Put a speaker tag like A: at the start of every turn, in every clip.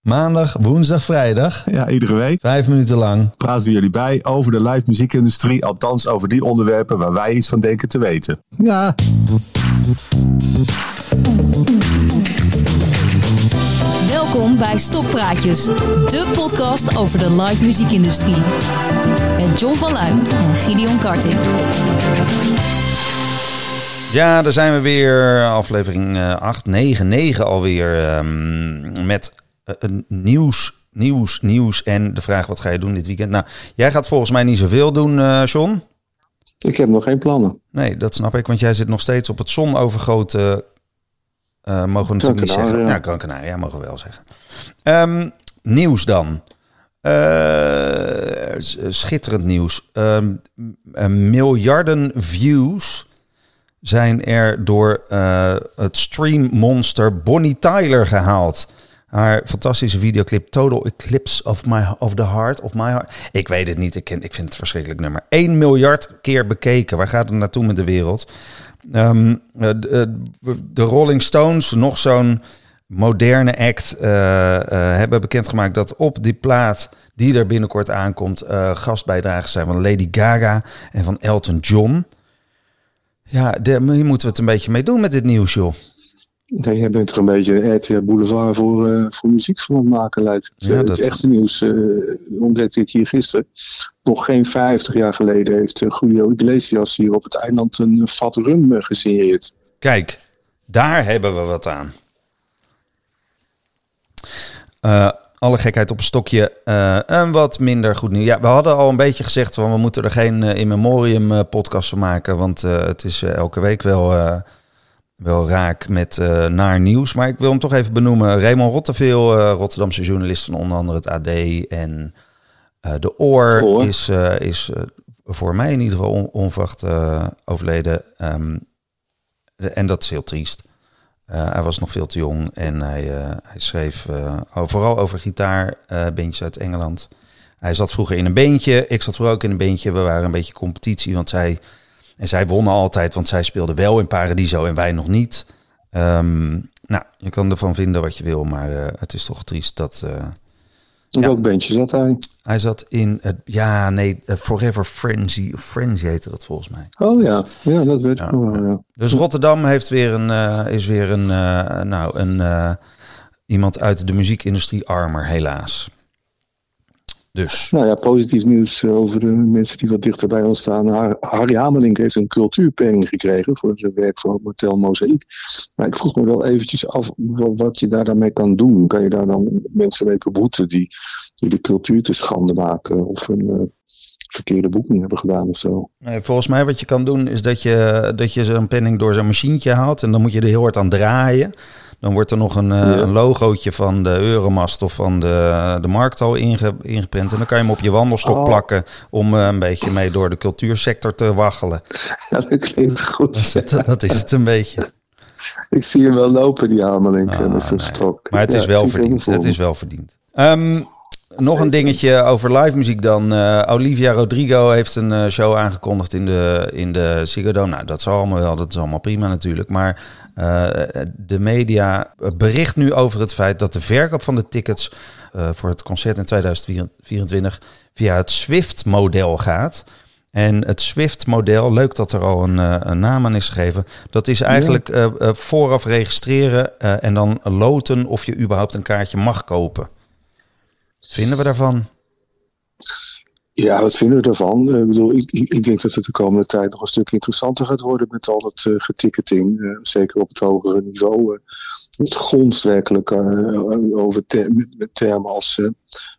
A: Maandag, woensdag, vrijdag.
B: Ja, iedere week.
A: Vijf minuten lang.
B: Praten we jullie bij over de live muziekindustrie. Althans over die onderwerpen waar wij iets van denken te weten. Ja.
C: Welkom bij Stoppraatjes, de podcast over de live muziekindustrie. Met John van Luijn en Gideon Karting.
A: Ja, daar zijn we weer. Aflevering 8, 9, 9 alweer. Um, met nieuws, nieuws, nieuws. En de vraag, wat ga je doen dit weekend? Nou, jij gaat volgens mij niet zoveel doen, uh, John.
D: Ik heb nog geen plannen.
A: Nee, dat snap ik, want jij zit nog steeds op het zonovergoten... Uh, mogen we natuurlijk niet zeggen. Ja, ja Gran Canaria, mogen we wel zeggen. Um, nieuws dan. Uh, schitterend nieuws. Um, miljarden views zijn er door uh, het streammonster Bonnie Tyler gehaald. Haar fantastische videoclip Total Eclipse of, my, of the Heart of My Heart. Ik weet het niet, ik, ken, ik vind het verschrikkelijk nummer. 1 miljard keer bekeken. Waar gaat het naartoe met de wereld? Um, de, de, Rolling Stones, nog zo'n moderne act, uh, uh, hebben bekendgemaakt dat op die plaat die er binnenkort aankomt, gastbijdragen zijn van Lady Gaga en van Elton John. Ja, daar moeten we het een beetje mee doen met dit nieuws, joh.
D: Nee, jij bent er een beetje RTL Boulevard voor, uh, voor muziek van het maken, lijkt het. Ja, dat... Het echte nieuws uh, ontdekte ik hier gisteren. Nog geen 50 jaar geleden heeft uh, Julio Iglesias hier op het eiland een vat rum gesigneerd.
A: Kijk, daar hebben we wat aan. alle gekheid op een stokje. en wat minder goed nieuws. Ja, we hadden al een beetje gezegd van we moeten er geen in memoriam podcast van maken. Want het is elke week wel wel raak met uh, naar nieuws. Maar ik wil hem toch even benoemen. Raymond Rotteveel, uh, Rotterdamse journalist van onder andere het AD en uh, De Oor, Oor. is, is voor mij in ieder geval on onverwacht overleden. Um, en dat is heel triest. hij was nog veel te jong en hij, hij schreef vooral over gitaarbandjes uit Engeland. Hij zat vroeger in een beentje. Ik zat vroeger ook in een beentje. We waren een beetje competitie, want zij en zij wonnen altijd, want zij speelden wel in Paradiso en wij nog niet. Um, nou, je kan ervan vinden wat je wil, maar uh, het is toch triest dat... Uh,
D: in welk bandje zat hij?
A: Hij zat in het, ja, nee, uh, Forever Frenzy. Frenzy heette dat volgens mij.
D: Oh ja, ja dat weet ja. ik wel. Ja.
A: Dus Rotterdam heeft weer een, uh, is weer een, uh, nou, een, iemand uit de muziekindustrie armer, helaas. Dus.
D: Nou ja, positief nieuws eh, over de mensen die wat dichter bij ons staan. Harry Hamelink heeft een cultuurpenning gekregen voor zijn werk voor Hotel Mozaïek. Maar ik vroeg me wel eventjes af wat je daar dan mee kan doen. Kan je daar dan mensen mee beboeten die, die de cultuur te schande maken of een uh, verkeerde boeking hebben gedaan of zo?
A: Nee, volgens mij wat je kan doen is dat je, dat je zo'n penning door zo'n machientje haalt en dan moet je er heel hard aan draaien. Dan wordt er nog een, ja. een logootje van de Euromast of van de, de Markthal inge, ingeprint. En dan kan je hem op je wandelstok oh. plakken om uh, een beetje mee door de cultuursector te waggelen.
D: Ja, dat klinkt goed.
A: Dat is het, dat is het een beetje.
D: Ik zie hem wel lopen, die Hamelink, ah, met zijn nee. stok.
A: Maar het is, ja, wel verdiend. Het is wel verdiend. Um, nog een dingetje over live muziek dan. Uh, Olivia Rodrigo heeft een uh, show aangekondigd in de, in de Ziggo Dome. Nou, dat zal allemaal wel, dat is allemaal prima natuurlijk. Maar uh, de media bericht nu over het feit dat de verkoop van de tickets voor het concert in 2024 via het Swift-model gaat. En het Swift-model, leuk dat er al een, een, naam aan is gegeven. Dat is eigenlijk ja. vooraf registreren en dan loten of je überhaupt een kaartje mag kopen. Wat vinden we daarvan?
D: Ja, wat vinden we ervan? Ik bedoel, ik, denk dat het de komende tijd nog een stuk interessanter gaat worden met al dat uh, geticketing. Uh, zeker op het hogere niveau. Het gonst werkelijk over met, termen als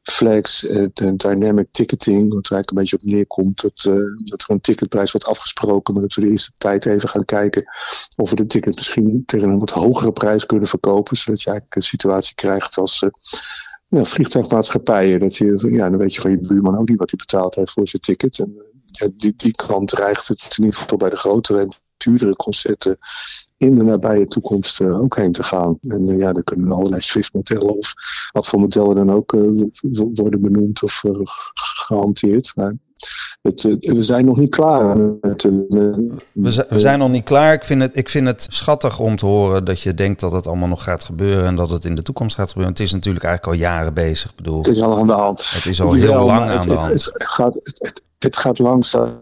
D: flex en dynamic ticketing. Wat er eigenlijk een beetje op neerkomt dat, dat er een ticketprijs wordt afgesproken. Maar dat we de eerste tijd even gaan kijken of we de ticket misschien tegen een wat hogere prijs kunnen verkopen. Zodat je eigenlijk een situatie krijgt als ja, vliegtuigmaatschappijen. Dat je, ja, dan weet je van je buurman ook niet wat hij betaald heeft voor zijn ticket. En die, die kant dreigt het in ieder geval bij de grotere en duurdere concerten in de nabije toekomst uh, ook heen te gaan. En uh, ja, er kunnen allerlei Swift-modellen of wat voor modellen dan ook uh, worden benoemd of gehanteerd. Het, het- we zijn nog niet klaar met,
A: We, we zijn nog niet klaar. Ik vind, het, ik vind het schattig om te horen dat je denkt dat het allemaal nog gaat gebeuren en dat het in de toekomst gaat gebeuren. Het is natuurlijk eigenlijk al jaren bezig. Bedoel,
D: Het is al aan de hand.
A: Het is al heel lang aan
D: het,
A: de hand.
D: Het, gaat, het gaat langzaam.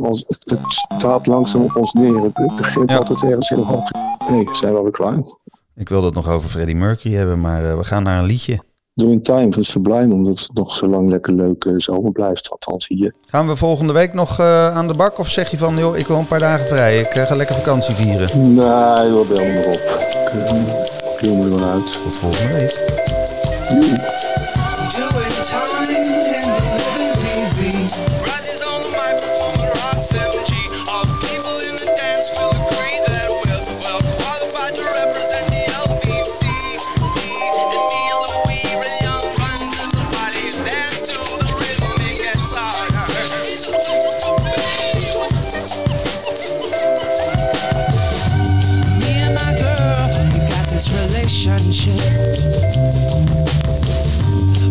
D: Ons, het, staat langzaam op ons neer. Het, begint
A: Ja.
D: altijd ergens heel hoog. Nee, we zijn wel weer klaar.
A: ik wil het nog over Freddie Mercury hebben, maar eh, we gaan naar een liedje.
D: Doing Time van Sublime, omdat het nog zo lang lekker leuk eh, zomer blijft. Althans hier.
A: Gaan we volgende week nog eh, aan de bak of zeg je van, joh, ik wil een paar dagen vrij. Ik eh, ga lekker vakantie vieren.
D: Nee, we bellen maar op. Ik uh, me er wel uit.
A: Tot volgende week.
E: Doing relationship.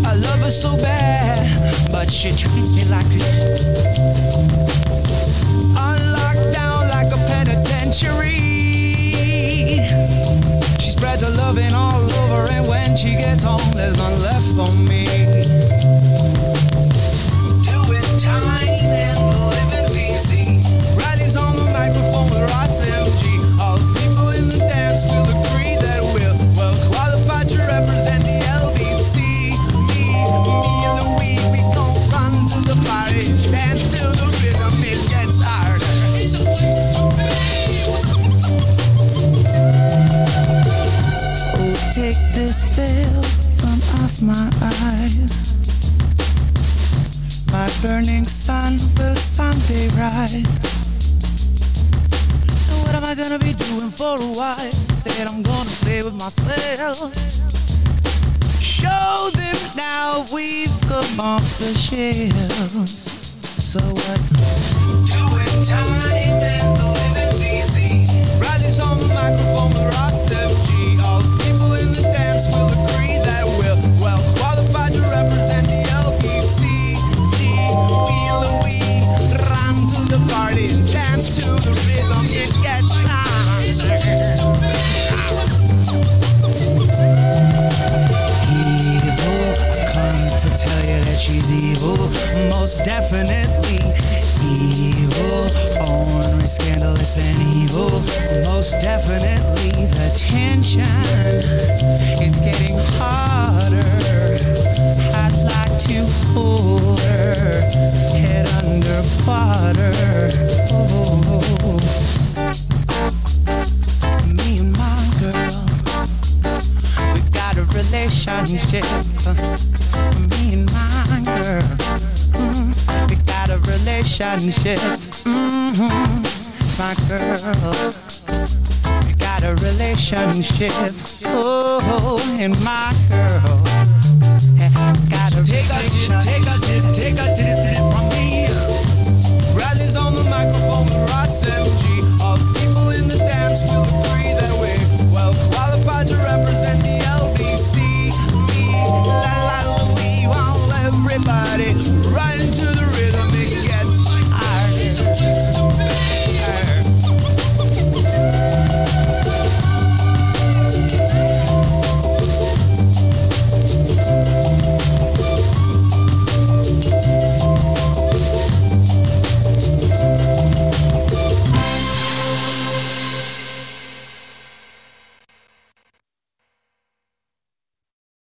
E: I love her so bad, but she treats me like a on lockdown like a penitentiary. She spreads her loving all over, and when she gets home, there's none left for me. My eyes. My burning sun will someday rise. And what am I gonna be doing for a while? Said I'm gonna play with myself. Show them now we've come off the shelf. So what? Scandalous, and evil, most definitely. The tension is getting harder. I'd like to hold her head underwater. Oh. Me and my girl we got a relationship. Me and my girl. We got a relationship. My girl. We got a relationship. Oh, and my girl. Got a take a take a take a take a